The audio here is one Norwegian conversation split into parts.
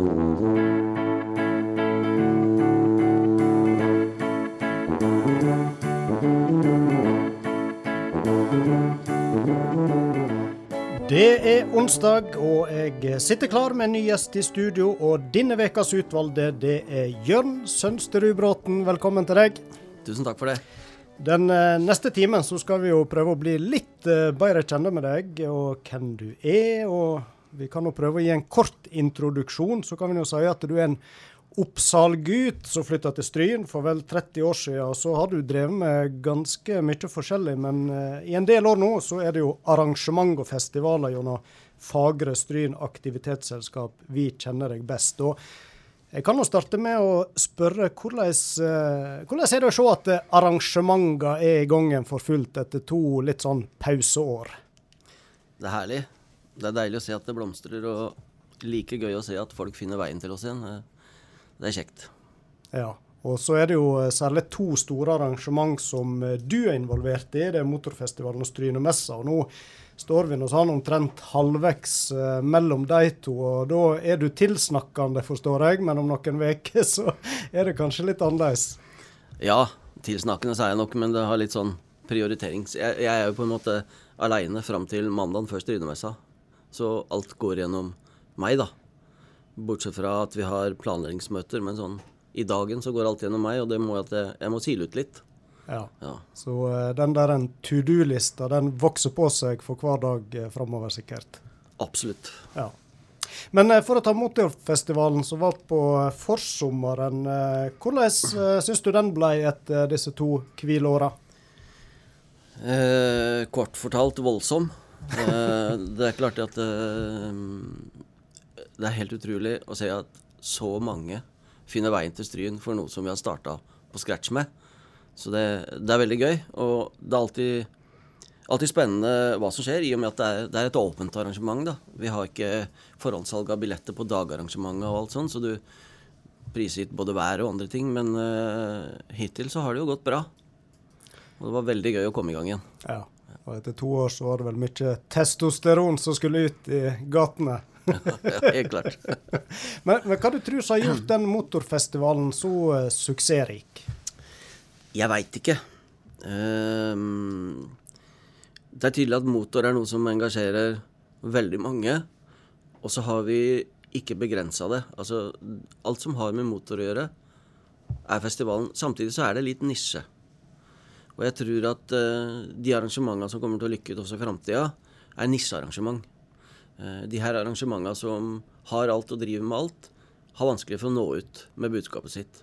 Det er onsdag, og jeg sitter klar med en ny gjest i studio. Og denne ukas utvalgte, det er Jørn Sønsterud Bråten. Velkommen til deg. Tusen takk for det. Den eh, neste timen så skal vi jo prøve å bli litt eh, bedre kjent med deg, og hvem du er. Og vi kan jo prøve å gi en kort introduksjon. Så kan vi jo si at du er en Oppsal-gutt som flytta til Stryn for vel 30 år siden. Så har du drevet med ganske mye forskjellig, men uh, i en del år nå så er det jo arrangement og festivaler gjennom Fagre Stryn aktivitetsselskap vi kjenner deg best. Og jeg kan jo starte med å spørre hvordan, uh, hvordan er det å se at arrangementene er i gang for fullt etter to litt sånn pauseår? Det er herlig. Det er deilig å se at det blomstrer, og like gøy å se at folk finner veien til oss igjen. Det er kjekt. Ja. Og så er det jo eh, særlig to store arrangement som eh, du er involvert i. Det er Motorfestivalen og Strynemessa. Og nå står vi nå sånn omtrent halvveis eh, mellom de to. Og da er du tilsnakkende, forstår jeg, men om noen uker så er det kanskje litt annerledes. Ja, tilsnakkende så er jeg nok, men det har litt sånn prioriterings... Jeg, jeg er jo på en måte aleine fram til mandagen før Strynemessa. Så alt går gjennom meg, da. Bortsett fra at vi har planleggingsmøter, men sånn i dagen så går alt gjennom meg, og det må jeg, jeg må sile ut litt. Ja. ja. Så uh, den der to do-lista, den vokser på seg for hver dag uh, framover, sikkert? Absolutt. Ja. Men uh, for å ta Motorfestivalen som var på forsommeren, uh, hvordan syns du den ble etter disse to hvileåra? kort fortalt voldsom. Det er klart at det er helt utrolig å se at så mange finner veien til Stryn for noe som vi har starta på scratch med. Så det, det, er veldig gøy. Og det er alltid, alltid, spennende hva som skjer, i og med at det er, det er et åpent arrangement. da. Vi har ikke forhåndssalg av billetter på dagarrangementet og alt sånt, så du prisgitt både vær og andre ting. Men uh, hittil så har det jo gått bra. Og det var veldig gøy å komme i gang igjen. Ja. Og etter to år så var det vel mye testosteron som skulle ut i gatene. ja, helt klart. men, men, hva du tror som har gjort den motorfestivalen så uh, suksessrik? Jeg veit ikke. Um, det er tydelig at motor er noe som engasjerer veldig mange. Og så har vi ikke begrensa det. Altså, alt som har med motor å gjøre, er festivalen. Samtidig så er det litt nisje. Og jeg tror at uh, de arrangementene som kommer til å lykkes også i framtida, er nisjearrangement. Eh, de her arrangementene som har alt og driver med alt, har vanskelig for å nå ut med budskapet sitt.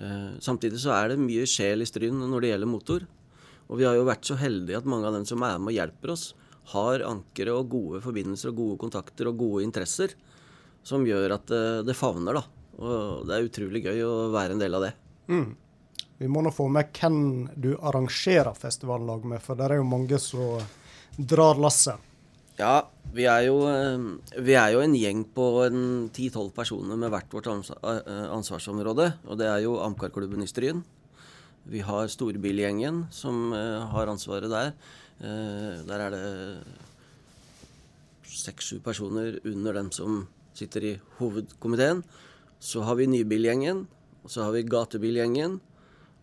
Eh, samtidig så er det mye sjel i Stryn når det gjelder motor. Og vi har jo vært så heldige at mange av dem som er med og hjelper oss, har ankere og gode forbindelser og gode kontakter og gode interesser som gjør at eh, det favner, da. Og det er utrolig gøy å være en del av det. Mm. Vi må nå få med hvem du arrangerer festivallag med, for det er jo mange som drar lasset. Ja, vi er, jo, eh, vi er jo en gjeng på ti-tolv personer med hvert vårt eh, ansvarsområde. Og det er jo Amcar-klubben i Stryn. Vi har Storbilgjengen, som eh, har ansvaret der. Der er det seks-sju personer under dem som sitter i hovedkomiteen. Så har vi Nybilgjengen, så har vi Gatebilgjengen,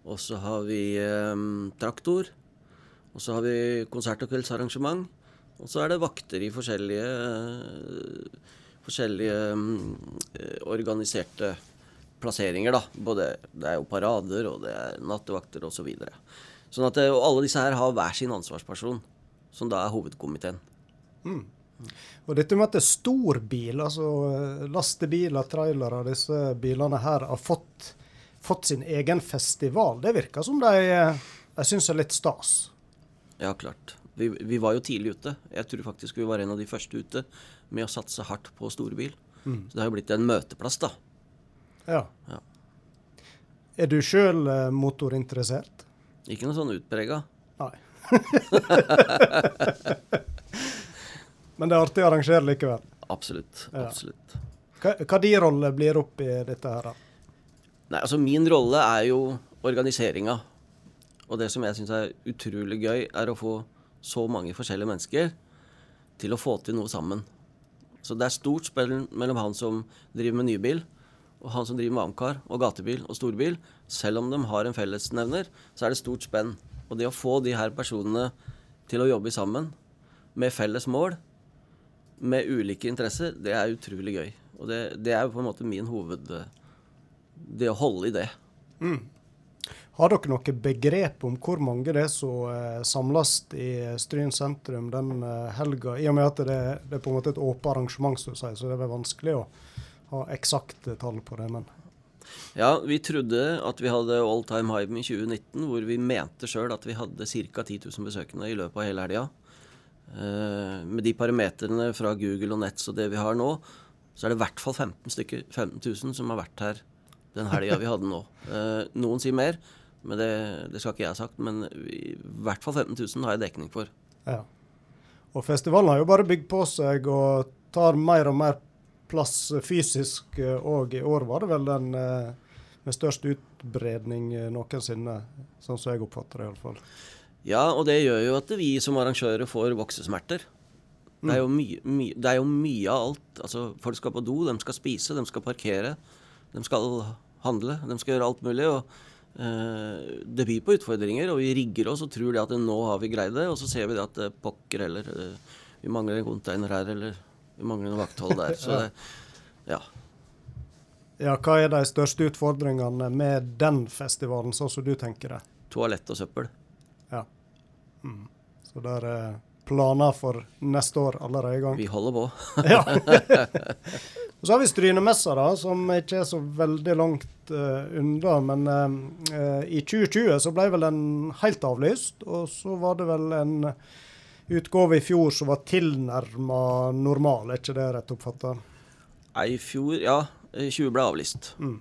og så har vi eh, Traktor. Og så har vi konsert- og kveldsarrangement. Og så er det vakter i forskjellige, forskjellige eh, organiserte plasseringer, da. Både, det er jo parader, og det er nattevakter osv. Så videre. sånn eh, og alle disse her har hver sin ansvarsperson, som da er hovedkomiteen. Mm. Og dette med at det er stor bil, altså eh, lastebiler, trailere, disse bilene her har fått, fått sin egen festival, det virker som de, de syns er litt stas? Ja, klart vi, vi, var jo tidlig ute. Jeg tror faktisk vi var en av de første ute med å satse hardt på storbil. Mm. Så det har jo blitt en møteplass, da. Ja. ja. Er du sjøl eh, motorinteressert? Ikke noe sånn utprega. Nei. Men det er artig å arrangere likevel? Absolutt. Ja. absolutt. Hva, hva din rolle blir oppi dette her, da? Nei, altså Min rolle er jo organiseringa. Og det som jeg syns er utrolig gøy, er å få så mange forskjellige mennesker til å få til noe sammen. Så det er stort spill mellom han som driver med nybil, og han som driver med amcar og gatebil og storbil. Selv om de har en fellesnevner, så er det stort spenn. Og det å få de her personene til å jobbe sammen med felles mål, med ulike interesser, det er utrolig gøy. Og det, det er jo på en måte min hoved... Det å holde i det. Har dere noe begrep om hvor mange det er som eh, samles i Stryn sentrum den eh, helga? I og med at det, det er på en måte et åpent arrangement, så, så det er vel vanskelig å ha eksakte tall på det. men... Ja, vi trodde at vi hadde all time high i 2019, hvor vi mente sjøl at vi hadde ca. 10 000 besøkende i løpet av hele helga. Eh, med de parametrene fra Google og Nets og det vi har nå, så er det i hvert fall 15, stykker, 15 000 som har vært her den helga vi hadde nå. Eh, noen sier mer, men det, det, skal ikke jeg ha sagt. Men i hvert fall 15 000 har jeg dekning for. Ja. Og festivalen har jo bare bygd på seg og tar mer og mer plass fysisk òg. I år var det vel den eh, med størst utbredning noensinne, sånn som jeg oppfatter det iallfall. Ja, og det gjør jo at vi som arrangører får voksesmerter. Det er, mye, my, det er jo mye av alt. Altså, folk skal på do, de skal spise, de skal parkere. De skal handle, de skal gjøre alt mulig. og eh, Det byr på utfordringer, og vi rigger oss og tror det at nå har vi greid det. Og så ser vi det at eh, pokker eller eh, vi mangler en container her, eller vi mangler en vakthold der. Så det, ja. Ja, Hva er de største utfordringene med den festivalen, sånn som du tenker det? Toalett og søppel. Ja. Mm. Så der er planer for neste år allerede i gang? Vi holder på. ja. Og så har vi Strynemessa, da, som ikke er så veldig langt uh, unna. Men uh, i 2020 så ble vel den helt avlyst. Og så var det vel en utgave i fjor som var tilnærma normal, er ikke det rett oppfatta? Nei, i fjor Ja, 20 ble avlyst. Mm.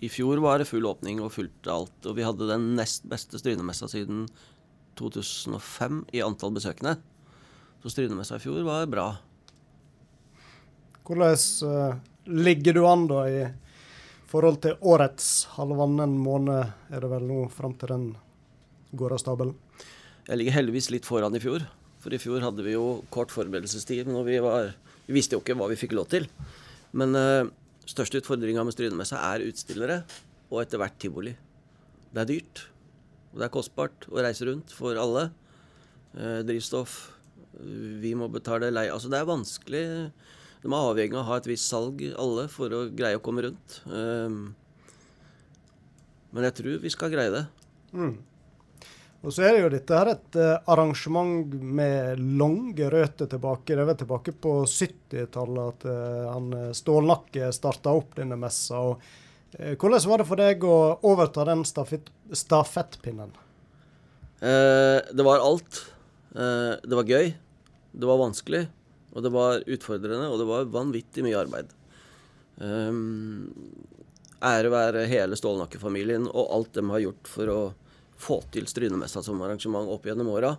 I fjor var det full åpning og fullt alt. Og vi hadde den nest beste Strynemessa siden 2005 i antall besøkende. Så seg i fjor var bra. Hvordan uh, ligger du an da i forhold til årets halvannen måned, er det vel nå fram til den går av stabelen? Jeg ligger heldigvis litt foran i fjor. For i fjor hadde vi jo kort forberedelsestid. Men vi, var, vi visste jo ikke hva vi fikk lov til. Men uh, største utfordringa med Strynemessa er utstillere, og etter hvert tivoli. Det er dyrt. Og det er kostbart å reise rundt for alle. Uh, drivstoff. Vi må betale leie. Altså, det er vanskelig. De er avhengig av å ha et visst salg, alle, for å greie å komme rundt. Um, men jeg tror vi skal greie det. Mm. Og så er det jo dette her et uh, arrangement med lange røtter tilbake. Det er vel tilbake på 70-tallet at uh, han Stålnakke starta opp denne messa. og Hvordan var det for deg å overta den stafett, stafettpinnen? det var alt. Det var gøy. Det var vanskelig. Og det var utfordrende, og det var vanvittig mye arbeid. Um, ære være hele Stålnakke-familien og alt de har gjort for å få til Strynemessa som arrangement opp gjennom åra.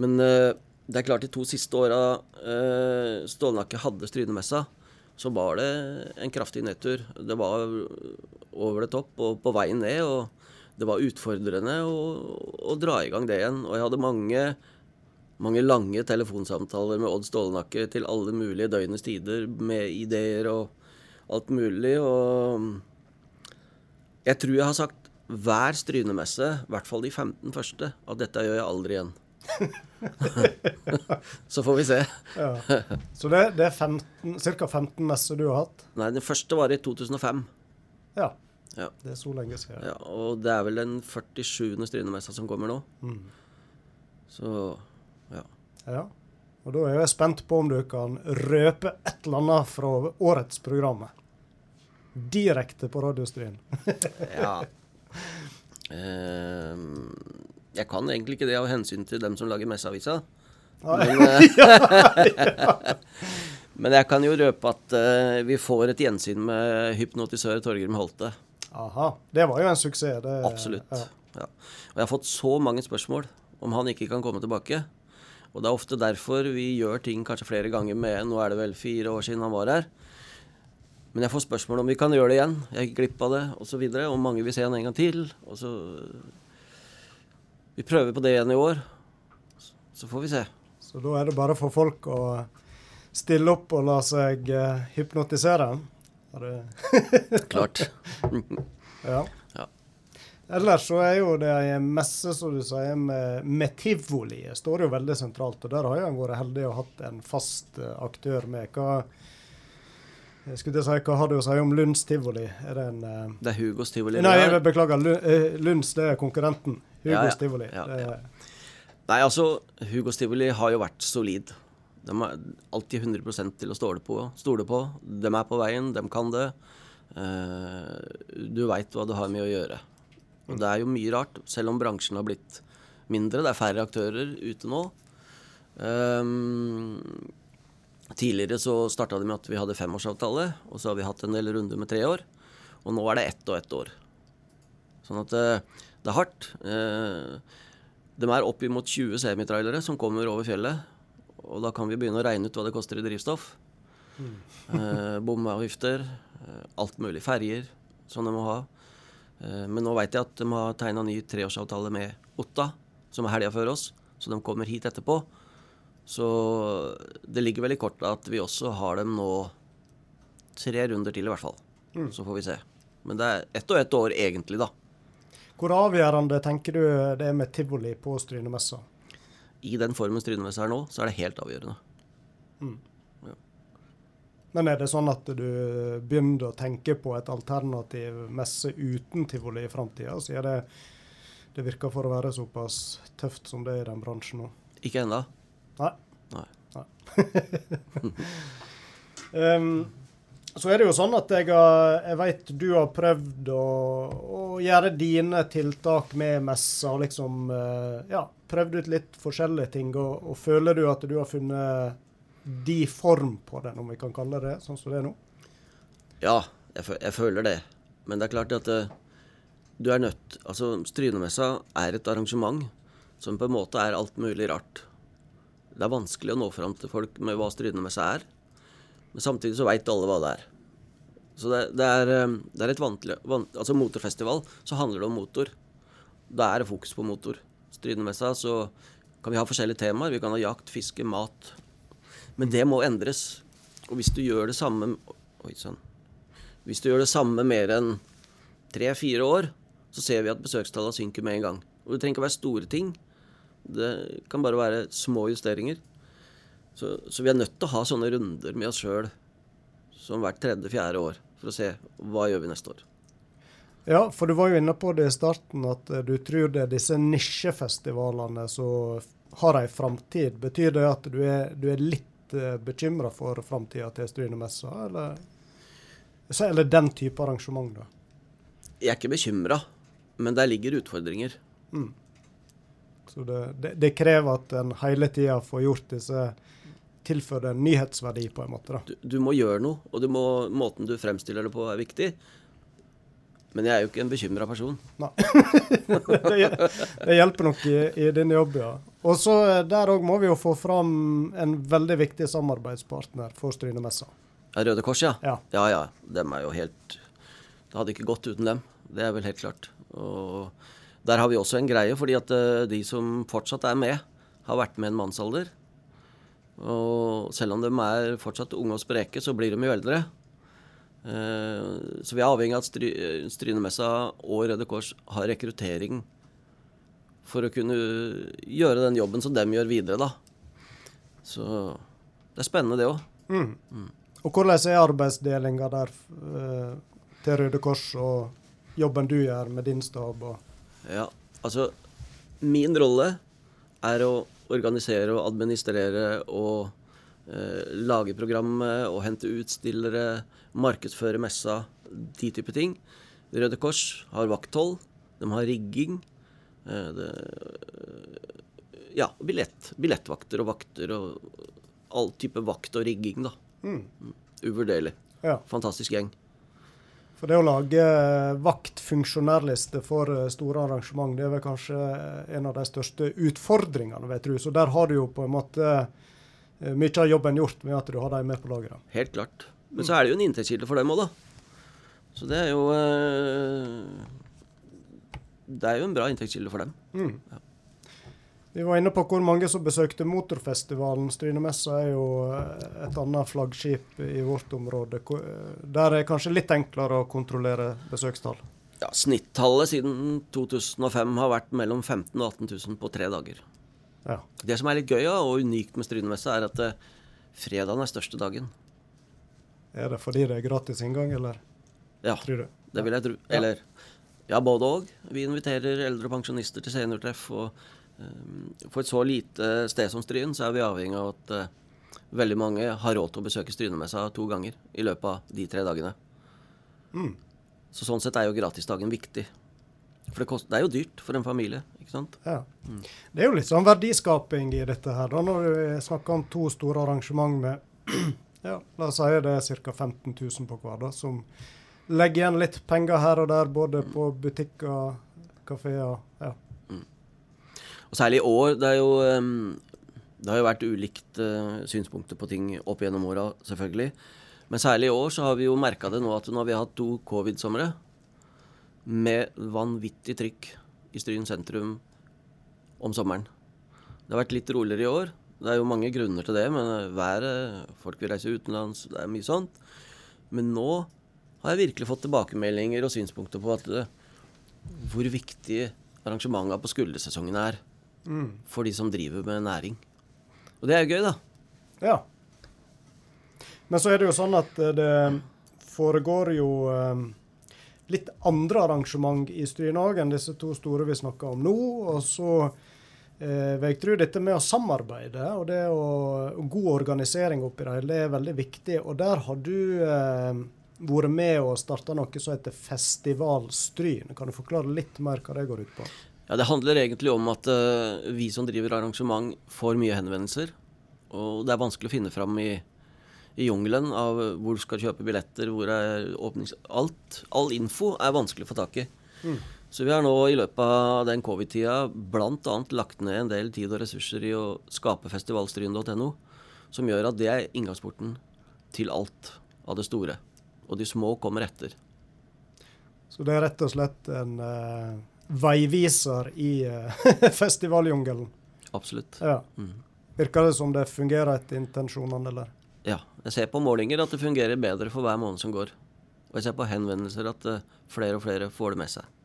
Men uh, det er klart, de to siste åra Stålnakke hadde Strynemessa, så var det en kraftig nedtur. Det var over det topp og på veien ned. og Det var utfordrende å, å dra i gang det igjen. Og jeg hadde mange mange lange telefonsamtaler med Odd Stålenakke til alle mulige døgnets tider med ideer og alt mulig. Og jeg tror jeg har sagt hver Strynemesse, i hvert fall de 15 første, at dette gjør jeg aldri igjen. så får vi se. ja. Så det, det er ca. 15 messer du har hatt? Nei, den første var i 2005. Ja. ja. Det er så lenge siden. Ja, og det er vel den 47. Strynemessa som kommer nå. Mm. Så ja. Og da er jeg spent på om du kan røpe et eller annet fra årets program. Direkte på radiostrien. ja. Uh, jeg kan egentlig ikke det av hensyn til dem som lager Messeavisa. Men, uh, men, jeg kan jo røpe at uh, vi får et gjensyn med hypnotisør Torgrim Holte. Aha. Det var jo en suksess. Det, Absolutt. Ja. Ja. Og jeg har fått så mange spørsmål om han ikke kan komme tilbake. Og det er ofte derfor vi gjør ting kanskje flere ganger med Nå er det vel fire år siden han var her. Men jeg får spørsmål om vi kan gjøre det igjen. Jeg gikk glipp av det, osv. Om mange vil se han en gang til. Og så Vi prøver på det igjen i år. Så får vi se. Så da er det bare for folk å stille opp og la seg uh, hypnotisere? Klart. ja. Ellers så er jo det ei messe, som du sier, med, med tivoli. Det står jo veldig sentralt. Og der har en vært heldig og hatt en fast uh, aktør med. Hva jeg skulle til si, hva har du å si om Lunds tivoli? Er det en uh, Det er Hugos tivoli. Nei, jeg beklager. Eh, Lunds det er konkurrenten. Hugos Ja, ja. tivoli. Ja, er- Nei, altså, Hugos tivoli har jo vært solid. De er alltid 100% til å stole på. Stole på. De er på veien, de kan det. Uh, du veit hva du har med å gjøre. Og det er jo mye rart, selv om bransjen har blitt mindre. Det er færre aktører ute nå. Um, tidligere så starta det med at vi hadde femårsavtale, og så har vi hatt en del runder med tre år. Og nå er det ett og ett år. Sånn at uh, det er hardt. Uh, de er oppimot 20 semitrailere som kommer over fjellet. Og da kan vi begynne å regne ut hva det koster i drivstoff. Eh, Bomavgifter, eh, alt mulig. Ferjer som de må ha. Eh, men nå veit jeg at de har tegna ny treårsavtale med Otta, som er helga før oss. Så de kommer hit etterpå. Så det ligger vel i kortet at vi også har dem nå tre runder til, i hvert fall. Så får vi se. Men det er ett og ett år egentlig, da. Hvor avgjørende tenker du det er med tivoli på Strynemessa? I den formen Strynemessa er nå, så er det helt avgjørende. Men er det sånn at du begynner å tenke på et alternativ messe uten tivoli i framtida? Siden det, det virker for å være såpass tøft som det er i den bransjen nå. Ikke ennå. Nei. Nei. Um, så er det jo sånn at jeg, har- jeg vet du har prøvd å, å gjøre dine tiltak med messa. liksom, eh, ja, Prøvd ut litt forskjellige ting. Og, og føler du at du har funnet de form på den, om vi kan kalle det sånn som det er nå? Ja, jeg, jeg føler det. Men det er klart at eh, du er nødt Altså, Strynemessa er et arrangement som på en måte er alt mulig rart. Det er vanskelig å nå fram til folk med hva Strynemessa er. Men samtidig så veit alle hva det er. Så det, det, er, eh, det er et vantlig van, Altså motorfestival, så handler det om motor. Da er det fokus på motor. Strynemessa så kan vi ha forskjellige temaer. Vi kan ha jakt, fiske, mat. Men det må endres. Og hvis du gjør det samme Oi sann. Hvis du gjør det samme mer enn tre-fire år, så ser vi at besøkstallene synker med en gang. Og det trenger ikke å være store ting. Det kan bare være små justeringer. Så, så vi er nødt til å ha sånne runder med oss sjøl som hvert tredje-fjerde år, for å se hva gjør vi neste år. Ja, for du var jo inne på det i starten, at eh, du tror det er disse nisjefestivalene som har ei framtid. Betyr det at du er, du er litt uh, bekymra for framtida til Strynemessa, eller? Så- Eller den type arrangement, da? Jeg er ikke bekymra, men der ligger utfordringer. Så det, det, det krever at en hele tida får gjort disse Tilfører en nyhetsverdi, på en måte. da. Du, du må gjøre noe, og du må, måten du fremstiller det på, er viktig. Men jeg er jo ikke en bekymra person. Nei. det hjelper nok i, i din jobb, ja. Og så eh, Der òg må vi jo få fram en veldig viktig samarbeidspartner for Strynemessa. Røde Kors, ja. Ja. Ja ja. Dem er jo helt Det hadde ikke gått uten dem. Det er vel helt klart. Og der har vi også en greie, fordi at eh, de som fortsatt er med, har vært med en mannsalder. Og selv om de er fortsatt unge og spreke, så blir de jo eldre. Eh, Så vi er avhengig av at Stry Strynemessa og Røde Kors har rekruttering for å kunne gjøre den jobben som dem gjør videre, da. Så det er spennende, det òg. Mm. Og hvordan er arbeidsdelinga der eh, til Røde Kors og jobben du gjør med din stab? Og, Ja, altså Min rolle er å organisere og administrere og eh, lage programmet og hente utstillere, markedsføre messa, de type ting. Røde Kors har vakthold, de har rigging. Eh, det, ja, billett, billettvakter og vakter og all type vakt og rigging, da. mm. Uvurderlig. Ja. Fantastisk gjeng. For det å lage eh, vaktfunksjonærliste for eh, store arrangement, det er vel kanskje eh, en av de største utfordringene, vet du. Så der har du jo på en måte eh, mye av jobben gjort med at du har dem med på laget. Helt klart. Men så er det jo en inntektskilde for dem òg, da. Så det er jo eh, Det er jo en bra inntektskilde for dem. Mm. Vi var inne på hvor mange som besøkte motorfestivalen. Strynemessa er jo eh, et annet flaggskip i vårt område. Eh, Der er det kanskje litt enklere å kontrollere besøkstall. Ja, Snittallet siden 2005 har vært mellom 15 000 og 18 000 på tre dager. Ja. Det som er litt gøy og unikt med Strynemessa, er at eh, fredagen er største dagen. Er det fordi det er gratis inngang, eller Ja, det vil jeg tro. Eller ja, både òg. Vi inviterer eldre pensjonister til seniortreff. Og um, for et så lite sted som Stryn, så er vi avhengig av at uh, veldig mange har råd til å besøke Strynemessa to ganger i løpet av de tre dagene. Mm. Så sånn sett er jo gratisdagen viktig. For det, kost, det er jo dyrt for en familie, ikke sant? Ja. Det er jo litt sånn verdiskaping i dette her, da, når du snakker om to store arrangement med ja, La oss si det er ca. 15 000 på hver, da, som legger igjen litt penger her og der, både på butikker, kafeer ja. Og særlig i år. Det, er jo, det har jo vært ulikt eh, synspunkter på ting opp gjennom åra, selvfølgelig. Men særlig i år så har vi jo merka det nå at nå har vi hatt to covid-somre med vanvittig trykk i Stryn sentrum om sommeren. Det har vært litt roligere i år. Det er jo mange grunner til det, men været, folk vil reise utenlands, det er mye sånt. Men nå har jeg virkelig fått tilbakemeldinger og synspunkter på at eh, hvor viktig arrangementene på skuldersesongen er Mm. for de som driver med næring. Og det er jo gøy, da. Ja. Men så er det jo sånn at eh, det foregår jo eh, litt andre arrangement i Stryn òg enn disse to store vi snakker om nå. Og så eh, vil jeg tro dette med å samarbeide og det å, og god organisering oppi det hele, det er veldig viktig. Og der har du eh, vært med og starta noe som heter Festivalstryn. Kan du forklare litt mer hva det går ut på? Ja, Det handler egentlig om at uh, vi som driver arrangement, får mye henvendelser. Og det er vanskelig å finne fram i, i jungelen av hvor du skal kjøpe billetter, hvor er åpnings... Alt. All info er vanskelig å få tak i. Så vi har nå i løpet av den covid-tida bl.a. lagt ned en del tid og ressurser i å skape festivalstryn.no, som gjør at det er inngangsporten til alt av det store. Og de små kommer etter. Så det er rett og slett en uh, veiviser i uh, festivaljungelen. Absolutt. Ja. Mm. Virker det som det fungerer etter intensjonene, eller? Ja, jeg ser på målinger at det fungerer bedre for hver måned som går. Og jeg ser på henvendelser at uh, flere og flere får det med seg.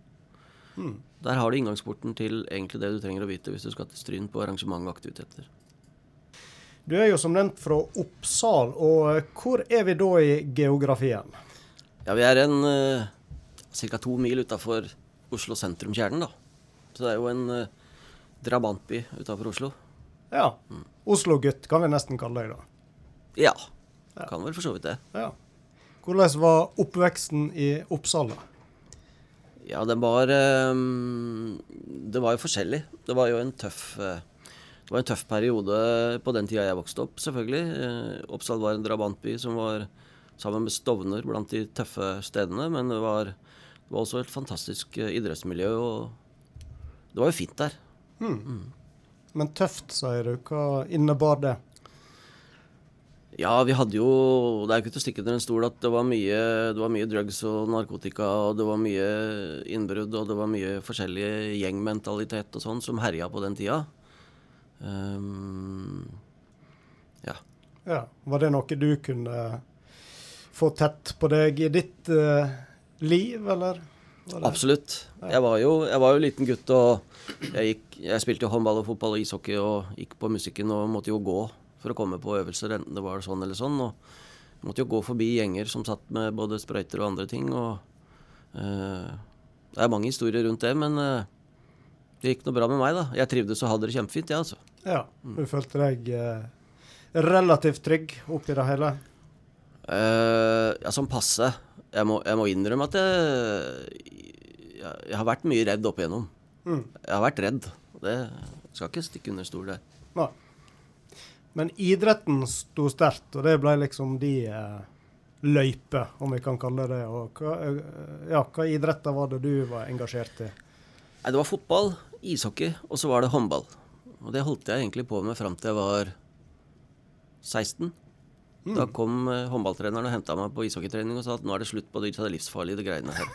Mm. Der har du inngangsporten til egentlig det du trenger å vite hvis du skal til Stryn på arrangement og aktiviteter. Du er jo som nevnt fra Oppsal, og eh, hvor er vi da i geografien? Ja, vi er en uh, ca. to mil utafor Oslo sentrum-kjernen, da. Så det er jo en uh, drabantby utafor Oslo. Ja. Oslo-gutt kan vi nesten kalle deg, da. Ja, Ja. kan vel for så vidt det. Ja. Hvordan var oppveksten i Oppsal? da? Ja, den var um, Det var jo forskjellig. Det var jo en tøff eh, Det var en tøff periode på den tida jeg vokste opp, selvfølgelig. Eh, Oppsal var en drabantby som var sammen med Stovner blant de tøffe stedene. Men det var, det var også et fantastisk eh, idrettsmiljø, og det var jo fint der. Men tøft, sier du. Hva innebar det? Ja, vi hadde jo Det er jo ikke til å stikke under en stol at det var mye, det var mye drugs og narkotika, og det var mye innbrudd, og det var mye forskjellig gjengmentalitet og sånn som herja på den tida. Ehm, ja. Ja. Var det noe du kunne få tett på deg i ditt uh, liv, eller? Absolutt. Jeg var, jo, jeg var jo liten gutt, og jeg, gikk, jeg spilte jo håndball og fotball og ishockey og gikk på musikken og måtte jo gå for å komme på øvelser, enten det var sånn eller sånn. Og jeg måtte jo gå forbi gjenger som satt med både sprøyter og andre ting. og uh, Det er mange historier rundt det, men eh, det gikk noe bra med meg, da. Jeg trivdes og hadde det kjempefint, jeg, altså. Ja. Du følte deg eh, relativt trygg oppi det hele? Eh, ja, sånn passe. Jeg må, jeg må innrømme at jeg, jeg, jeg har vært mye redd opp igjennom. Mm. Jeg har vært redd. Det skal ikke stikke under stol der. Nei. Men idretten sto sterkt, og det ble liksom de eh, løype, om vi kan kalle det. Og hva, eh, ja, hva idretter var det du var engasjert i? Nei, det var fotball, ishockey, og så var det håndball. Og det holdt jeg egentlig på med fram til jeg var 16. Da kom eh, håndballtreneren og henta meg på ishockeytrening og sa at nå er det slutt på de livsfarlige greiene her.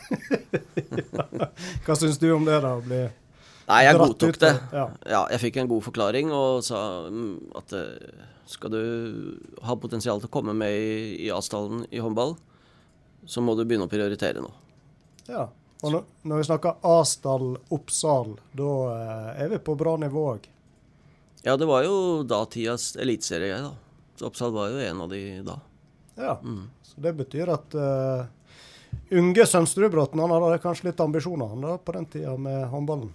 Hva syns du om det, da? å Bli Nei, jeg godtok det. Ja. Ja, jeg fikk en god forklaring og sa mm, at eh, skal du ha potensial til å komme med i, i A-stallen i håndball, så må du begynne å prioritere nå. ja. Og når, når vi snakker Asdal, Oppsal, da eh, er vi på bra nivå òg. Ja, det var jo datidas eliteserie, da. Så Oppsal var jo en av de da. Ja. Mm. Så det betyr at uh, unge Sønsterudbråten han hadde kanskje litt ambisjoner han da, på den tida med håndballen.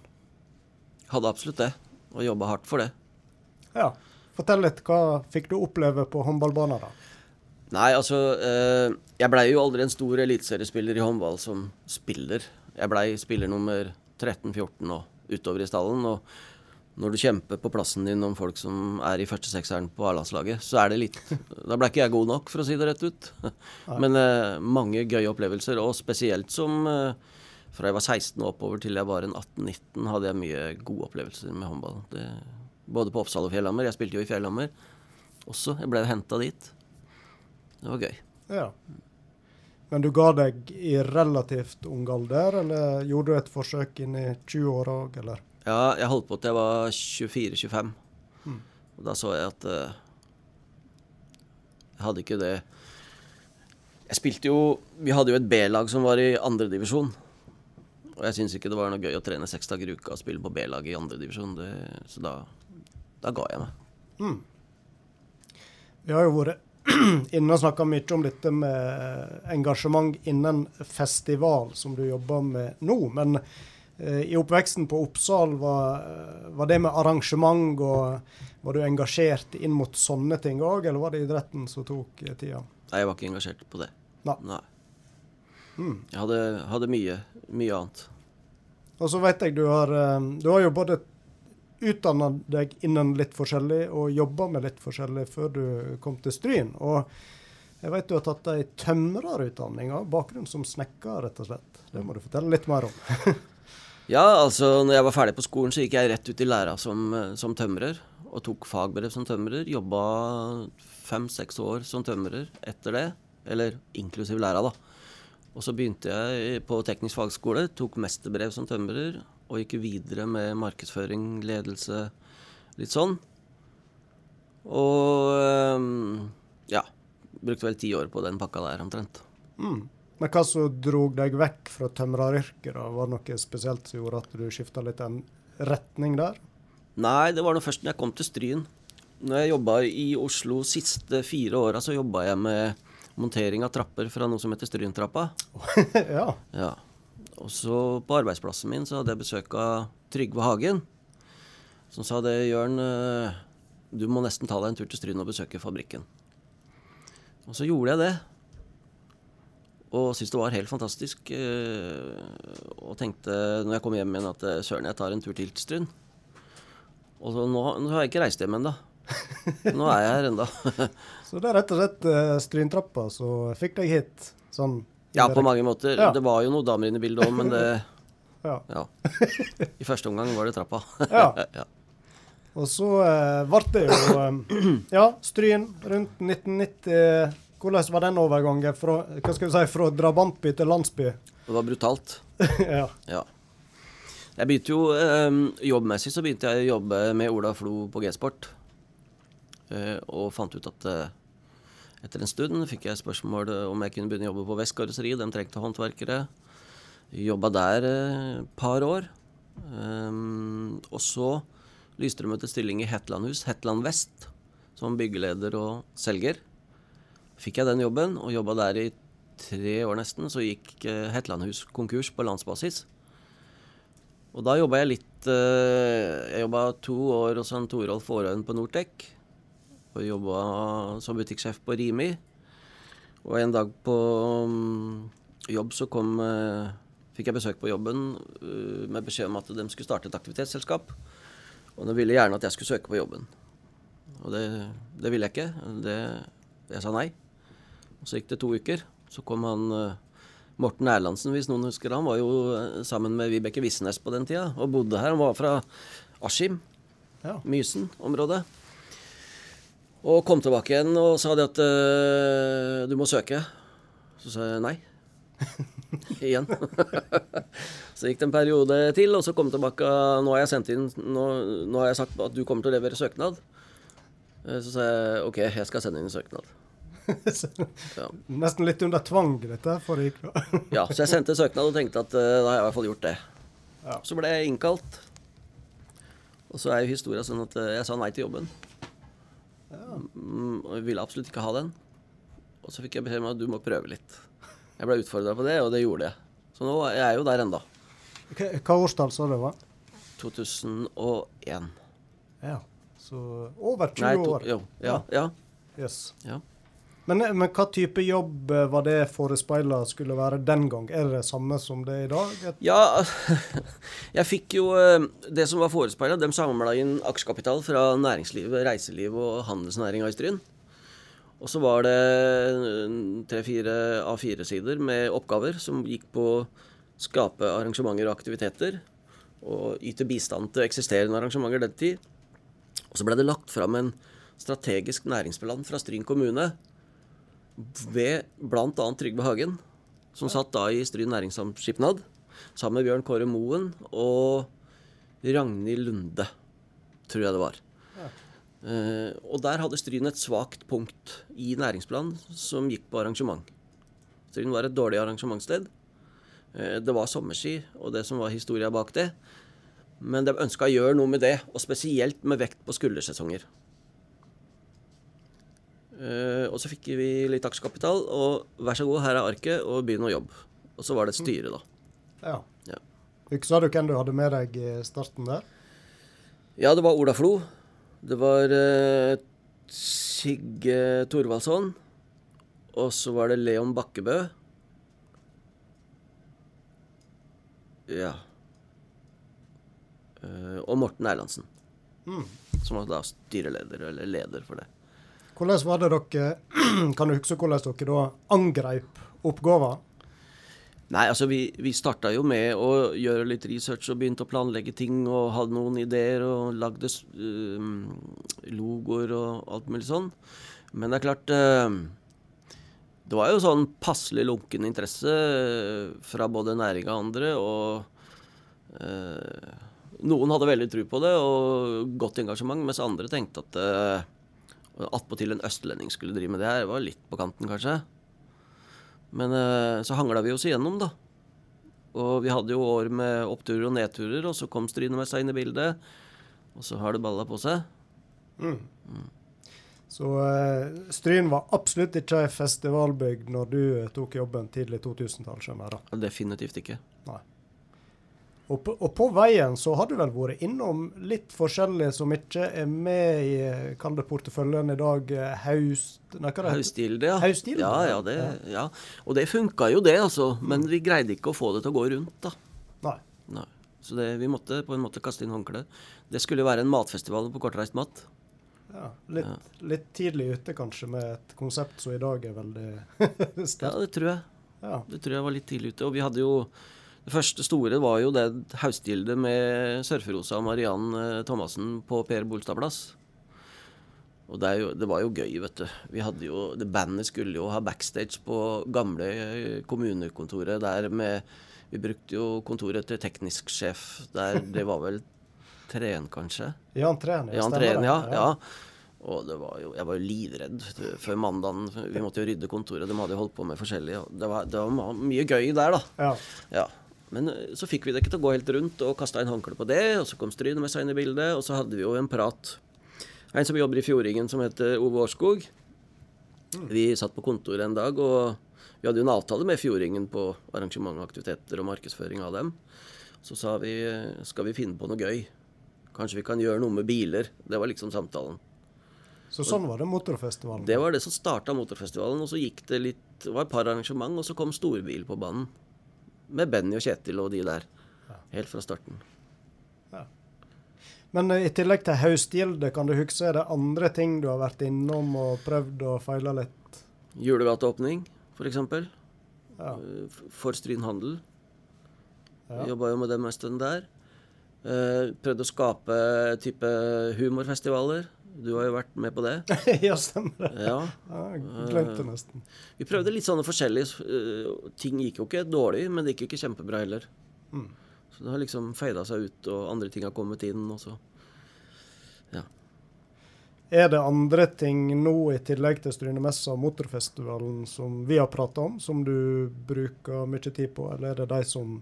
Hadde absolutt det, og jobba hardt for det. Ja. Fortell litt, hva fikk du oppleve på håndballbanen da? Nei, altså eh, Jeg blei jo aldri en stor eliteseriespiller i håndball som spiller. Jeg blei spiller nummer 13-14 og utover i stallen. Og når du kjemper på plassen din om folk som er i førstesekseren på A-landslaget, så er det litt Da blei ikke jeg god nok, for å si det rett ut. Men eh, mange gøye opplevelser, og spesielt som eh, fra jeg var 16 og oppover til jeg var en 18-19, hadde jeg mye gode opplevelser med håndball. Det, både på Oppsal og Fjellhammer. Jeg spilte jo i Fjellhammer også. Jeg ble henta dit. Det var gøy. Ja. Men du ga deg i relativt ung alder, eller gjorde du et forsøk inn i 20-åra òg, eller? Ja, jeg holdt på til jeg var 24-25. Mm. Og da så jeg at uh, Jeg hadde ikke det Jeg spilte jo Vi hadde jo et B-lag som var i andredivisjon. Og jeg syns ikke det var noe gøy å trene seks dager i uka og spille på B-laget i andredivisjon. Så da, da ga jeg meg. Mm. Vi har jo vært inne snakka mye om dette med engasjement innen festival, som du jobber med nå. Men eh, i oppveksten på Oppsal, var, var det med arrangement og Var du engasjert inn mot sånne ting òg, eller var det idretten som tok eh, tida? Nei, jeg var ikke engasjert på det. Nei. Mm. Jeg hadde, hadde mye, mye annet. Og så vet jeg du har, eh, du har jo både utdanna deg innen litt forskjellig og jobba med litt forskjellig før du kom til Stryn. Og jeg vet du har tatt ei tømrerutdanning av bakgrunn som snekker, rett og slett. Det må du fortelle litt mer om. Ja, altså når jeg var ferdig på skolen, så gikk jeg rett ut i læra som, som tømrer. Og tok fagbrev som tømrer. Jobba fem-seks år som tømrer etter det. Eller inklusiv læra, da. Og så begynte jeg på teknisk fagskole, tok mesterbrev som tømrer. Og gikk videre med markedsføring, ledelse, litt sånn. Og ja. Brukte vel ti år på den pakka der, omtrent. Mm. Men hva som drog deg vekk fra tømreryrket? da? Var det noe spesielt som gjorde at du skifta litt en retning der? Nei, det var nå først når jeg kom til Stryn. Når jeg jobba i Oslo siste fire åra, så jobba jeg med montering av trapper fra noe som heter Stryntrappa. ja. Ja. Og så på arbeidsplassen min så hadde jeg besøk av Trygve Hagen. Som sa det, Jørn, eh, du må nesten ta deg en tur til Stryn og besøke fabrikken. Og så gjorde jeg det. Og syntes det var helt fantastisk. eh, Og tenkte når jeg kom hjem igjen at eh, søren, jeg tar en tur til Stryn. Og så nå, nå har jeg ikke reist hjem ennå. Nå er jeg her ennå. Så det er rett og slett Stryntrappa som fikk deg hit? Sånn Ja, på mange måter. Ja. Det var jo noen damer inne i bildet òg, men det Ja. Ja. I første omgang var det trappa. Ja. Og så ble det jo eh, Ja, Stryn rundt 1990. Hvordan var den overgangen fra, hva skal vi si, fra drabantby til landsby? Det var brutalt. ja. Ja. Jeg begynte jo eh, Jobbmessig så begynte jeg å jobbe med Ola Flo på G-sport. Eh, og fant ut at eh, etter en stund fikk jeg spørsmål om jeg kunne begynne å jobbe på Vest Karosseri. De trengte håndverkere. Jobba der et eh, par år. Um, og så lyste de en stilling i Hetlandhus, Hetland Vest, som byggeleder og selger. Fikk jeg den jobben, og jobba der i tre år nesten. Så gikk eh, Hetlandhus konkurs på landsbasis. Og da jobba jeg litt eh, Jeg jobba to år hos Torolf Aarøen på Nortec. Og jobba som butikksjef på Rimi. Og en dag på mm, jobb så kom eh, Fikk jeg besøk på jobben eh, med beskjed om at de skulle starte et aktivitetsselskap. Og de ville gjerne at jeg skulle søke på jobben. Og det, det ville jeg ikke. Det, jeg sa nei. Og så gikk det to uker. Så kom han eh, Morten Erlandsen, hvis noen husker han, var jo sammen med Vibeke Visnes på den tida og bodde her. Han var fra Askim, Ja. Mysen-området. Og kom tilbake igjen og sa det at uh, du må søke. Så sa jeg nei. Igjen. så gikk det en periode til, og så kom jeg tilbake Nå har jeg sendt inn Nå, nå har jeg sagt at du kommer til å levere søknad. Eh, Så sa jeg OK, jeg skal sende inn en søknad. Ja. Nesten litt under tvang, dette, for det bra. ja, så jeg sendte søknad og tenkte at uh, da har jeg i hvert fall gjort det. Ja. Så ble jeg innkalt. Og så er jo historia sånn at uh, jeg sa nei til jobben. Mm, og jeg ville absolutt ikke ha den. Og så fikk jeg beskjed om at du må prøve litt. Jeg ble utfordra på det, og det gjorde jeg. Så nå er jeg jo der enda. Hva hva årstall sa det var? 2001. Ja, så over 20 Nei, to, år. jo, ja, ja, Yes. ja. Men, men hva type jobb eh, var det forespeila skulle være den gang? Er det det samme som det er i dag? Ja, jeg fikk jo eh, Det som var forespeila, de samla inn aksjekapital fra næringslivet, reiseliv og handelsnæringa i Stryn. Og så var det tre-fire A4-sider med oppgaver som gikk på å skape arrangementer og aktiviteter. Og yte bistand til eksisterende arrangementer den tid. Og så ble det lagt fram en strategisk næringsplan fra Stryn kommune ved bl.a. Trygve Hagen, som satt da i Stryn næringssamskipnad, sammen med Bjørn Kåre Moen og Ragnhild Lunde, tror jeg det var. Uh, og der hadde Stryn et svakt punkt i næringsplanen som gikk på arrangement. Stryn var et dårlig arrangementssted. Uh, det var sommerski og det som var historia bak det. Men de ønska å gjøre noe med det, og spesielt med vekt på skuldersesonger. Eh, og så fikk vi litt aksjekapital, og vær så god, her er arket, og begynn å jobbe. Og så var det et styre, da. Ja. Ja. Husker du hvem du hadde med deg i starten der? Ja, det var Ola Flo. Det var uh, Sigge Thorvaldsson. Og så var det Leon Bakkebø. Ja. Uh, og Morten Erlandsen. Som var da styreleder, eller leder for det. Hvordan var det dere Kan du huske hvordan dere da angrep oppgaven? Nei, altså vi, vi starta jo med å gjøre litt research og begynte å planlegge ting og hadde noen ideer og lagde um, logoer og alt mulig sånn. Men det er klart uh, Det var jo sånn passelig lunken interesse eh, fra både næring og andre, og uh, noen hadde veldig tro på det og godt engasjement, mens andre tenkte at uh, attpåtil en østlending skulle drive med det her, var litt på kanten, kanskje. Men eh, så hangla vi oss igjennom, da. Og vi hadde jo år med oppturer og nedturer, og så kom Strynemessa inn i bildet. Og så har det balla på seg. Så eh, Stryn var absolutt ikke ei festivalbygd når du eh, tok jobben tidlig 2000-tall, skjønner jeg da. Definitivt ikke. Nei. Og på, og på veien så har du vel vært innom litt forskjellig som ikke er med i kall det porteføljen i dag. eh, Haust... Nei, Haustgilde, ja. Haustilde. Ja, ja. det, ja. Og det funka jo, det, altså. Men vi greide ikke å få det til å gå rundt, da. Nei. Nei. Så det, vi måtte på en måte kaste inn håndkleet. Det skulle være en matfestival på kortreist mat. Ja, litt, litt tidlig ute kanskje med et konsept som i dag er veldig Ja, det tror jeg. Ja. Det tror jeg var litt tidlig ute. Og vi hadde jo Det første store var jo det haustgildet med Surferosa og Mariann eh, Thomassen på Per Bolstad plass. Og det, jo, det var jo gøy, vet du. Vi hadde jo, det Bandet skulle jo ha backstage på gamle eh, kommunekontoret der med Vi brukte jo kontoret til teknisk sjef der. Det var vel Treen, kanskje? Jan Treen, ja. Jan Treen, ja. ja. Og det var jo, jeg var jo livredd før mandagen. Vi måtte jo rydde kontoret. De hadde jo holdt på med forskjellig. Det var, det var mye gøy der, da. Ja. Ja. Men eh, så fikk vi det ikke til å gå helt rundt, og kasta inn håndkle på det. Og så kom Stryne med seg inn i bildet, og så hadde vi jo en prat. En som jobber i Fjordingen som heter Ove Årskog. Vi satt på kontoret en dag, og vi hadde jo en avtale med Fjordingen på arrangement, aktiviteter og markedsføring av dem. Så sa vi eh, skal vi finne på noe gøy. Kanskje vi kan gjøre noe med biler. Det var liksom samtalen. Så sånn var det motorfestivalen. Det var det som starta motorfestivalen, og så gikk det litt Det var et par arrangement, og så kom storbil på banen. Med Benny og Kjetil og de der. Helt fra starten. Men eh, i tillegg til Haustgilde, kan du huske er det andre ting du har vært innom og prøvd og feila litt? Julegateåpning, f.eks. Ja. For Stryn Handel. Ja. Jobba jo med dem en stund der. Eh, prøvde å skape type humorfestivaler. Du har jo vært med på det. ja, stemmer det. Ja. Glemte det nesten. Vi prøvde litt sånne forskjellige eh, Ting gikk jo ikke dårlig, men det gikk ikke kjempebra heller. Mm. Så det har liksom feida seg ut, og andre ting har kommet inn. og så Ja. Er det andre ting nå, i tillegg til Strynemessa og Motorfestivalen, som vi har prata om, som du bruker mye tid på, eller er det de som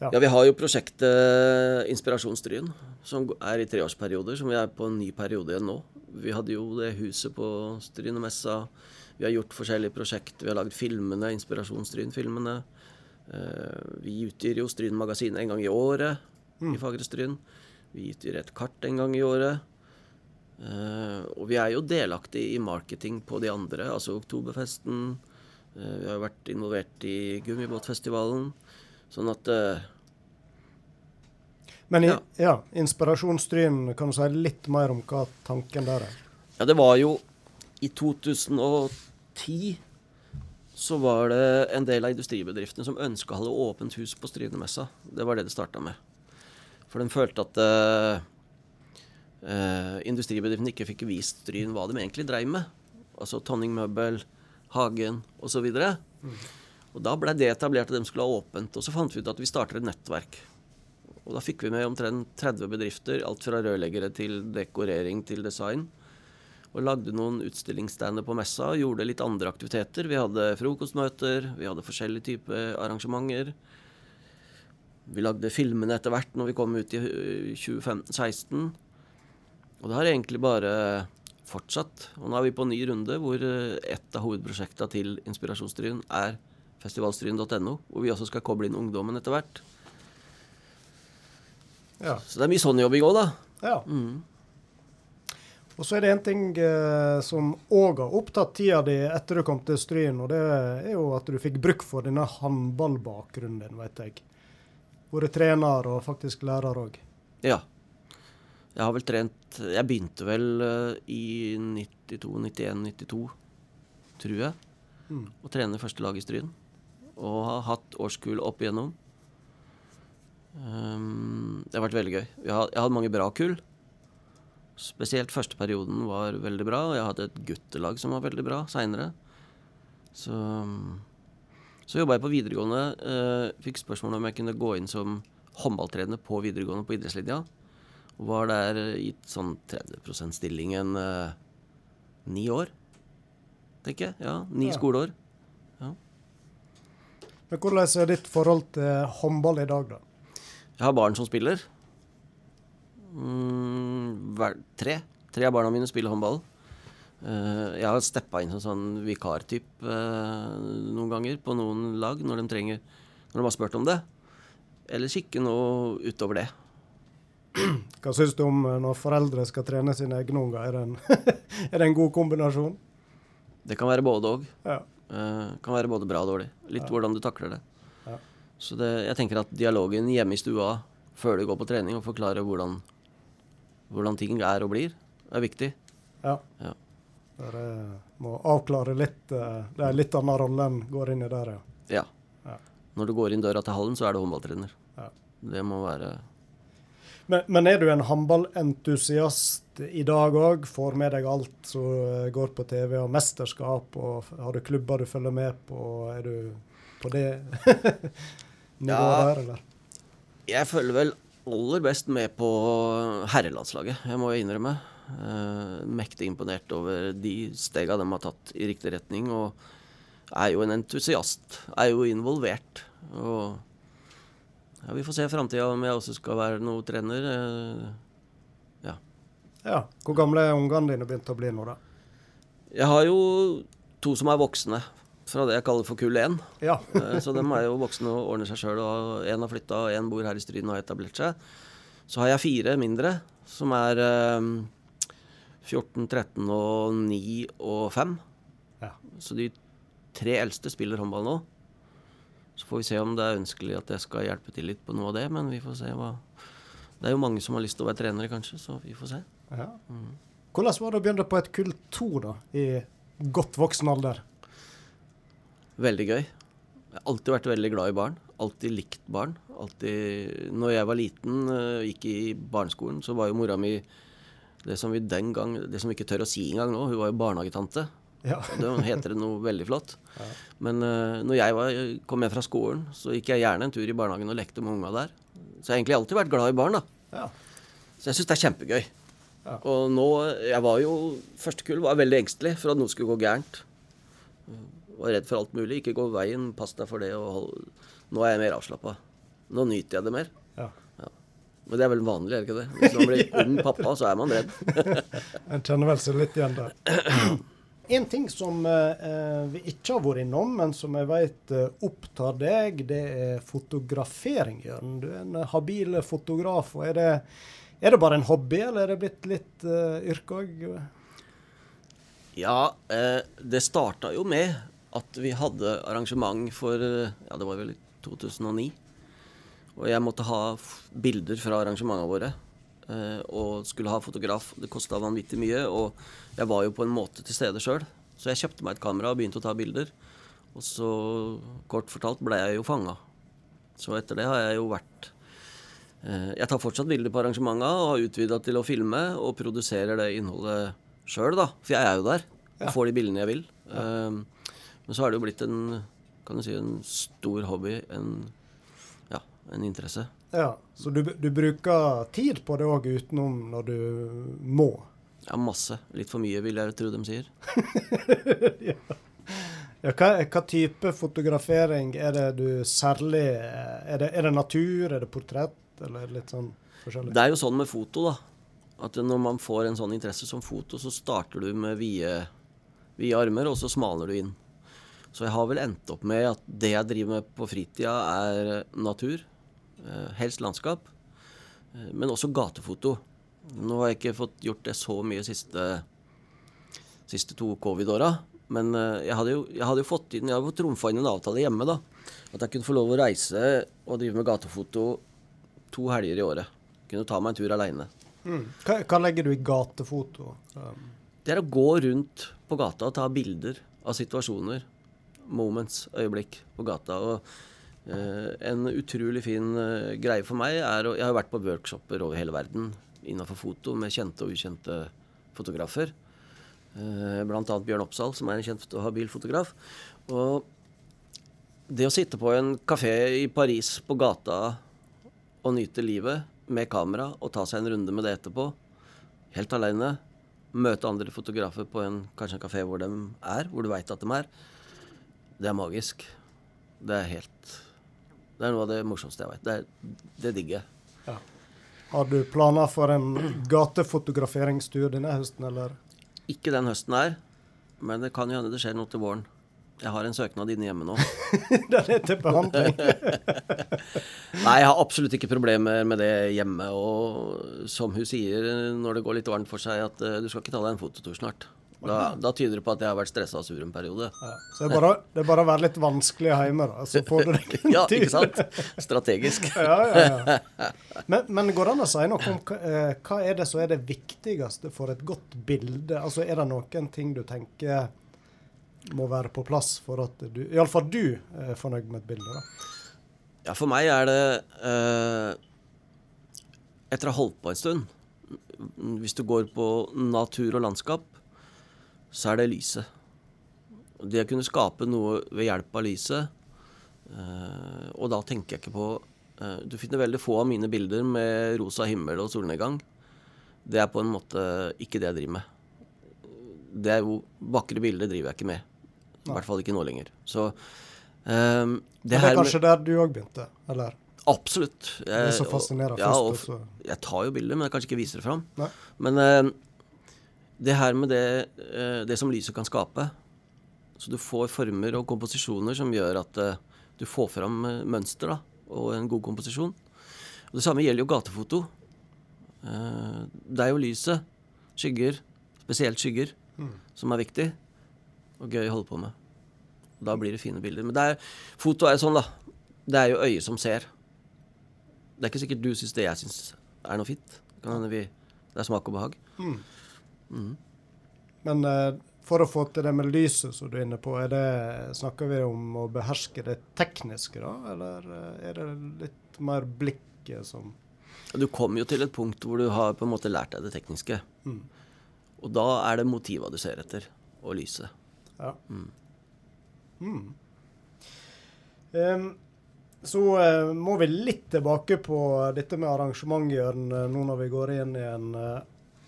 Ja. Ja, vi har jo prosjektet Inspirasjonsdryen, som er i treårsperioder, som vi er på en ny periode igjen nå. Vi hadde jo det huset på Strynemessa. Vi har gjort forskjellige prosjekter. Vi har lagd filmene, Inspirasjonsstryn-filmene. Eh, Vi utgir jo Stryn-magasinet en gang i året i Fagre Stryn. Vi utgir et kart en gang i året. Eh, og vi er jo delaktige i marketing på de andre, altså Oktoberfesten. Eh, vi har jo vært involvert i Gummibåtfestivalen. Sånn at eh, Men i, Ja. ja, Inspirasjonsstryn, kan du si litt mer om hva tanken der er? Ja, det var jo I 2010 så var det en del av industribedriftene som ønska å holde åpent hus på Strynemessa. Det var det det starta med. For de følte at eh, eh, industribedriftene ikke fikk vist Stryn hva de egentlig dreiv med. Altså Tonning Møbel, Hagen osv. Og da ble det etablert at de skulle ha åpent. Og så fant vi ut at vi starter et nettverk. Og da fikk vi med omtrent 30 bedrifter, alt fra rørleggere til dekorering til design. Og lagde noen utstillingsstander på messa og gjorde litt andre aktiviteter. Vi hadde frokostmøter, vi hadde forskjellige typer arrangementer. Vi lagde filmene etter hvert når vi kom ut i øh, 2015-16. Og det har egentlig bare fortsatt. Og nå er vi på ny runde hvor øh, et av hovedprosjektene til Inspirasjonsstryn er festivalstryn.no, hvor vi også skal koble inn ungdommen etter hvert. Ja. Så det er mye sånn jobbing òg, da. ja. Mm. Og så er det en ting eh, som òg har opptatt tida di etter du kom til Stryn, og det er jo at du fikk bruk for denne håndballbakgrunnen din, vet jeg. Vært trener og faktisk lærer òg. Ja. Jeg har vel trent Jeg begynte vel uh, i 92, 91, 92, tror jeg, Mm. å trene første lag i Stryn. Og har hatt årskull opp igjennom. Um, det har vært veldig gøy. Jeg har, jeg har hatt mange bra kull. Spesielt første perioden var veldig bra. og Jeg hadde et guttelag som var veldig bra seinere. Så, så jobba jeg på videregående. Eh, fikk spørsmål om jeg kunne gå inn som håndballtrener på videregående på idrettslinja. Og var der gitt sånn 30 %-stilling en eh, ni år, tenker jeg. Ja, ni Ja. skoleår. Men hvordan er ditt forhold til håndball i dag, da? Jeg har barn som spiller. Mm, hver, tre. Tre av barna mine spiller håndball. Uh, jeg har steppa inn som sånn vikartyp uh, noen ganger på noen lag når de trenger Når de har spurt om det. Ellers ikke noe utover det. Hva syns du om eh, når foreldre skal trene sine egne unger? Er det en, er det en god kombinasjon? Det kan være både òg. Ja. Eh, kan være både bra og dårlig. Litt Ja. hvordan du takler det. Ja. Så det, jeg tenker at dialogen hjemme i stua før du går på trening, og forklare hvordan, hvordan ting er og blir, er viktig. ja. Ja. Dere må avklare litt eh, Det er litt annen rolle enn går inn i der, ja. Ja. Ja. Når du går inn døra til hallen, så er du håndballtrener. Ja. Det må være Men, men er du en håndballentusiast i dag òg? Får med deg alt som går på TV og mesterskap? og Har du klubber du følger med på? Er du på det nivået Ja. der, eller? Jeg følger vel aller best med på herrelandslaget, jeg må innrømme. Uh, mektig imponert over de stega de har tatt i riktig retning. Og er jo en entusiast. Er jo involvert. Og ja, vi får se framtida om jeg også skal være noe trener. Eh, Ja. Hvor gamle er ungene dine begynt å bli nå, da? Jeg har jo to som er voksne, fra det jeg kaller for kull 1. Ja. Eh, Så de er jo voksne og ordner seg sjøl. Én har flytta, én bor her i Stryn og har etablert seg. Så har jeg fire mindre, som er um, 14, 13 og 9 og 5. Ja. Så de tre eldste spiller håndball nå. Så får vi se om det er ønskelig at jeg skal hjelpe til litt på noe av det, men vi får se hva Det er jo mange som har lyst til å være trenere, kanskje, så vi får se. Ja. Hvordan var det å begynne på et kull to, da? I godt voksen alder? Veldig gøy. Jeg har alltid vært veldig glad i barn. Alltid likt barn. Alltid Når jeg var liten, og gikk i barneskolen, så var jo mora mi det som vi den gang Det som vi ikke tør å si engang nå, hun var jo barnehagetante. Ja. Da heter det noe veldig flott. Ja. Men uh, når jeg var, kom hjem fra skolen, så gikk jeg gjerne en tur i barnehagen og lekte med unga der. Så jeg har egentlig alltid vært glad i barn, da. Ja. Så jeg syns det er kjempegøy. Ja. Og nå Jeg var jo Første kull var veldig engstelig for at noe skulle gå gærent. Var redd for alt mulig. Ikke gå veien, pass deg for det. Hold... Nå er jeg mer avslappa. Nå nyter jeg det mer. Ja. ja. Men det er vel vanlig, er det ikke det? Hvis man blir ung pappa, så er man redd. en kjenner vel seg litt igjen der. En ting som eh, vi ikke har vært innom, men som jeg vet eh, opptar deg, det er fotografering. Jørn. Du er en habil fotograf. og er det er det bare en hobby, eller er det blitt litt uh, yrke òg? Ja, eh, det starta jo med at vi hadde arrangement for eh, Ja, det var vel i 2009. Og jeg måtte ha bilder fra arrangementene våre. Eh, og skulle ha fotograf. Det kosta vanvittig mye. Og jeg var jo på en måte til stede sjøl. Så jeg kjøpte meg et kamera og begynte å ta bilder. Og så, kort fortalt, ble jeg jo fanga. Så etter det har jeg jo vært jeg tar fortsatt bilder på arrangementa og har utvida til å filme og produserer det innholdet sjøl, da. For jeg er jo der og får de bildene jeg vil. Ja. Eh, men så har det jo blitt en, kan du si, en stor hobby, en, ja, en interesse. Ja, Så du, du bruker tid på det òg utenom når du må? Ja, masse. Litt for mye, vil jeg tro de sier. ja. Ja, hva, hva, type fotografering er det du særlig Er det, er det natur, er det portrett? Eller litt sånn forskjellig? Det er jo sånn med foto, da. At når man får en sånn interesse som foto, så starter du med vide, vide armer, og så smaler du inn. Så jeg har vel endt opp med at det jeg driver med på fritida, er natur. Eh, helst landskap. Eh, men også gatefoto. Nå har jeg ikke fått gjort det så mye siste, siste to covid-åra. Men eh, jeg hadde, jo, jeg hadde jo fått inn, jeg hadde trumfa inn en avtale hjemme. da, At jeg kunne få lov å reise og drive med gatefoto to helger i året. Kunne ta meg en tur aleine. Mm. Hva, hva, legger du i gatefoto? Um. Det er å gå rundt på gata og ta bilder av situasjoner. Moments, øyeblikk på gata. Og uh, en utrolig fin uh, greie for meg er å Jeg har vært på workshoper over hele verden innenfor foto med kjente og ukjente fotografer. Uh, blant annet Bjørn Oppsal, som er en kjent og habil fotograf. Og det å sitte på en kafé i Paris på gata å nyte livet med kamera og ta seg en runde med det etterpå. Helt aleine. Møte andre fotografer på en, kanskje en kafé hvor de er, hvor du veit at de er. Det er magisk. Det er helt Det er noe av det morsomste jeg veit. Det, det digger jeg. Ja. Har du planer for en gatefotograferingstur denne høsten, eller? Ikke den høsten her, men det kan jo hende det skjer noe til våren. Jeg har en søknad inne hjemme nå. Den er til behandling? Nei, jeg har absolutt ikke problemer med det hjemme. Og som hun sier når det går litt varmt for seg, at uh, du skal ikke ta deg en fototur snart. Da, da, tyder det på at jeg har vært stressa og sur en periode. Ja, så det er, bare, det er, bare, å være litt vanskelig hjemme, da. Så får du deg en Ja, ikke sant? Strategisk. ja, ja, ja. Men, men, går det an å si noe om hva, eh, hva er det som er det viktigste for et godt bilde? Altså, Er det noen ting du tenker må være på plass for at du Iallfall du er fornøyd med et bilde? da? Ja, for meg er det eh, Etter å ha holdt på en stund Hvis du går på natur og landskap, så er det lyset. Det å kunne skape noe ved hjelp av lyset eh, Og da tenker jeg ikke på eh, Du finner veldig få av mine bilder med rosa himmel og solnedgang. Det er på en måte ikke det jeg driver med. Det er jo Vakre bilder driver jeg ikke med. I hvert fall ikke nå lenger. Så um, det, det er kanskje der du òg begynte, eller? Absolutt. Jeg, det er så fascinerende ja, først. Og, jeg tar jo bilder, men jeg kanskje ikke viser det fram. Nei. Men uh, det her med det, uh, det, som lyset kan skape Så du får former og komposisjoner som gjør at uh, du får fram mønster da, og en god komposisjon. Og Det samme gjelder jo gatefoto. det er jo lyset, skygger, spesielt skygger, mm. som er viktig og gøy å holde på med. Og da blir det fine bilder. Men det er, foto er sånn, da. Det er jo øyet som ser. Det er ikke sikkert du syns det jeg syns er noe fint. Det, det er smak og behag. Mm. Mm. Men uh, for å få til det med lyset som du er inne på, er det, snakker vi om å beherske det tekniske, da? Eller eh, er det litt mer blikket som Du kommer jo til et punkt hvor du har på en måte lært deg det tekniske. mm. Og da er det motiva du ser etter, og lyset. Ja. Mm. Mm. Um, så uh, må vi litt tilbake på dette med arrangementjørn eh, nå når vi går inn i en uh,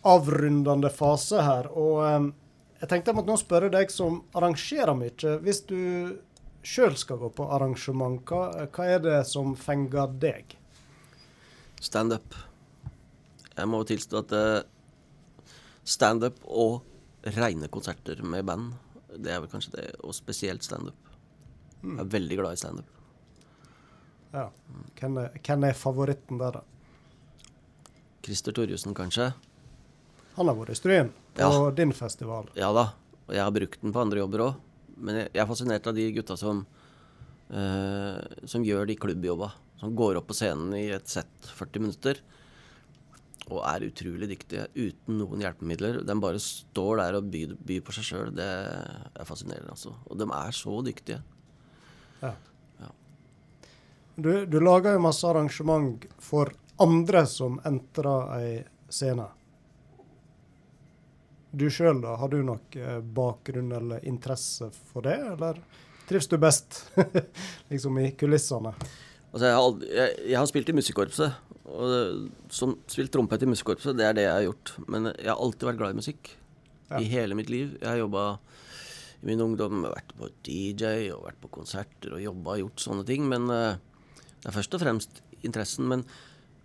avrundende fase her. Og um, jeg tenkte jeg måtte nå spørre deg som arrangerer mye. Hvis du sjøl skal gå på arrangement, hva, hva er det som fenger deg? Standup. Jeg må tilstå at standup og reine konserter med band, det er vel kanskje det, og spesielt standup. Jeg er veldig glad i standup. Ja. Hvem er, hvem er favoritten der, da? Christer Torjussen, kanskje. Han har vært i Stryn på Ja. din festival. Ja da. Og jeg har brukt den på andre jobber òg. Men jeg, jeg er fascinert av de gutta som uh, som gjør de klubbjobba. Som går opp på scenen i et sett 40 minutter og er utrolig dyktige uten noen hjelpemidler. De bare står der og byr, byr på seg sjøl. Det er fascinerende, altså. Og de er så dyktige. Ja. Ja. Du, du lager jo masse arrangement for andre som entrer ei scene. Du sjøl, da? Har du nok eh, bakgrunn eller interesse for det, eller trives du best liksom i kulissene? Altså, jeg, har aldri, jeg, jeg har spilt i musikkorpset. Og som spilt trompet i musikkorpset, det er det jeg har gjort. Men jeg har alltid vært glad i musikk. Ja. I hele mitt liv. Jeg har jobba i min ungdom, vært på DJ og vært på konserter og jobba og gjort sånne ting. Men uh, det er først og fremst interessen. Men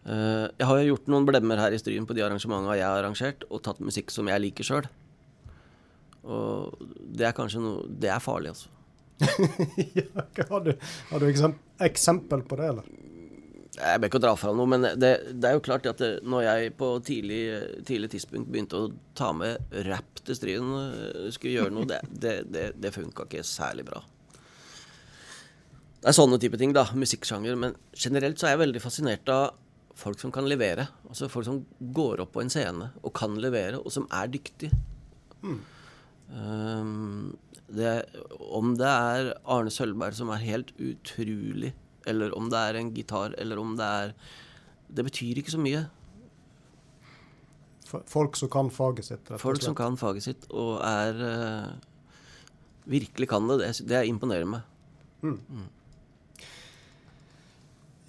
uh, jeg har jo gjort noen blemmer her i Stryn på de arrangementene jeg har arrangert, og tatt musikk som jeg liker sjøl. Og det er kanskje noe Det er farlig, altså. ja, har du, har du eksempel på det, eller? Jeg ber ikke å dra fram noe, men det, det er jo klart at det, når jeg på tidlig, tidlig tidspunkt begynte å ta med rapp til Stryn, øh, skulle gjøre noe, det, det, det, det funka ikke særlig bra. Det er sånne type ting, da. Musikksjanger. Men generelt så er jeg veldig fascinert av folk som kan levere. Altså folk som går opp på en scene og kan levere, og som er dyktige. Um, det, om det er Arne Sølvberg som er helt utrolig, eller om det er en gitar, eller om det er Det betyr ikke så mye. Folk som kan faget sitt, rett og Folk som kan faget sitt og er eh, Virkelig kan det. Det, det imponerer meg.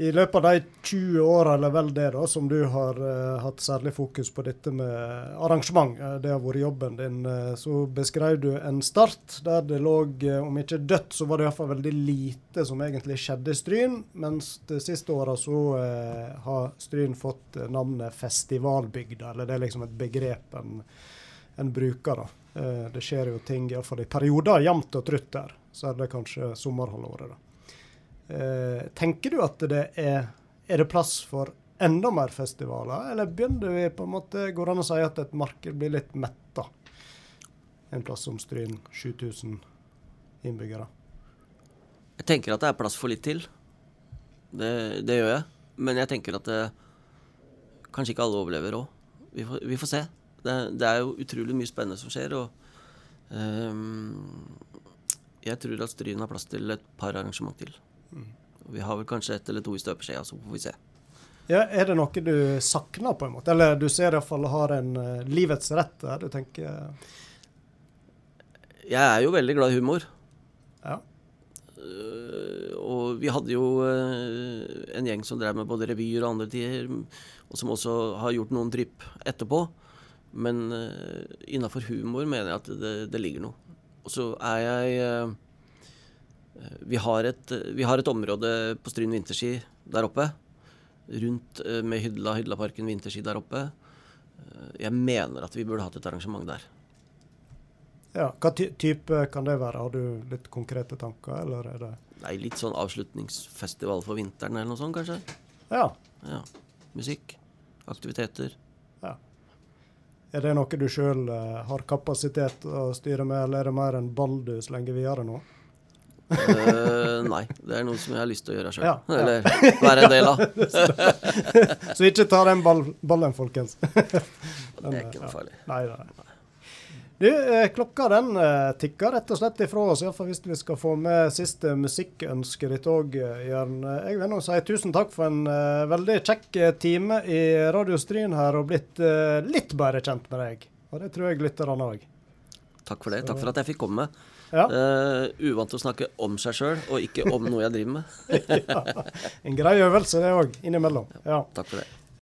I løpet av de 20 åra, eller vel det, da, som du har uh, hatt særlig fokus på dette med arrangement, eh, det har vært jobben din, uh, så beskrev du en start der det lå, uh, om ikke dødt, så var det iallfall veldig lite som egentlig skjedde i Stryn. Mens de siste åra så har Stryn fått navnet Festivalbygda, eller det er liksom et begrep en, en bruker. da. Det skjer jo ting iallfall i perioder jevnt og trutt der. Så er det kanskje sommerhalvåret, da. Eh, tenker du at det er Er det plass for enda mer festivaler, eller begynner vi på en måte Går an å si at et marked blir litt metta? En plass som Stryn, 7000 innbyggere. Jeg tenker at det er plass for litt til. Det, det gjør jeg. Men jeg tenker at det, kanskje ikke alle overlever òg. Vi, vi får se. Det, det er jo utrolig mye spennende som skjer, og um, jeg tror at Stryn har plass til et par arrangement til. Vi har vel kanskje ett eller to i støpeskjea, så får vi se. Ja, er det noe du savner, på en måte? Eller du ser iallfall har en uh, livets rett der? Du tenker Jeg er jo veldig glad i humor. Ja. Uh, og vi hadde jo uh, en gjeng som drev med både revyer og andre tider, og som også har gjort noen drypp etterpå. Men uh, innafor humor mener jeg at det, det ligger noe. Og så er jeg øh, vi, har et, vi har et område på Stryn vinterski der oppe. Rundt øh, med Hydla, Hydlaparken vinterski der oppe. Jeg mener at vi burde hatt et arrangement der. ja. Hva ty type kan det være? Har du litt konkrete tanker, eller er det Nei, litt sånn avslutningsfestival for vinteren eller noe sånt, kanskje. Ja. Ja. Musikk. Aktiviteter. ja. Er det noe du sjøl har kapasitet å styre med, eller er det mer en ball du slenger videre nå? Eh, nei, det er noe som jeg har lyst til å gjøre sjøl. Ja, ja. Eller være en del av. Så ikke ta den ball ballen, folkens. Det er ikke noe farlig. Nei, nei. Du, eh, klokka den eh, tikker rett og slett ifra oss, iallfall hvis vi skal få med siste musikkønske ditt òg, Jørn. Jeg vil nå si tusen takk for en uh, veldig kjekk time i Radio Stryn her, og blitt uh, litt bedre kjent med deg. Og det tror jeg lytterne òg. Takk for det. Takk for at jeg fikk komme. Ja. Uh, uvant å snakke om seg sjøl, og ikke om noe jeg driver med. ja. En grei øvelse, det òg, innimellom. Ja. Takk for det.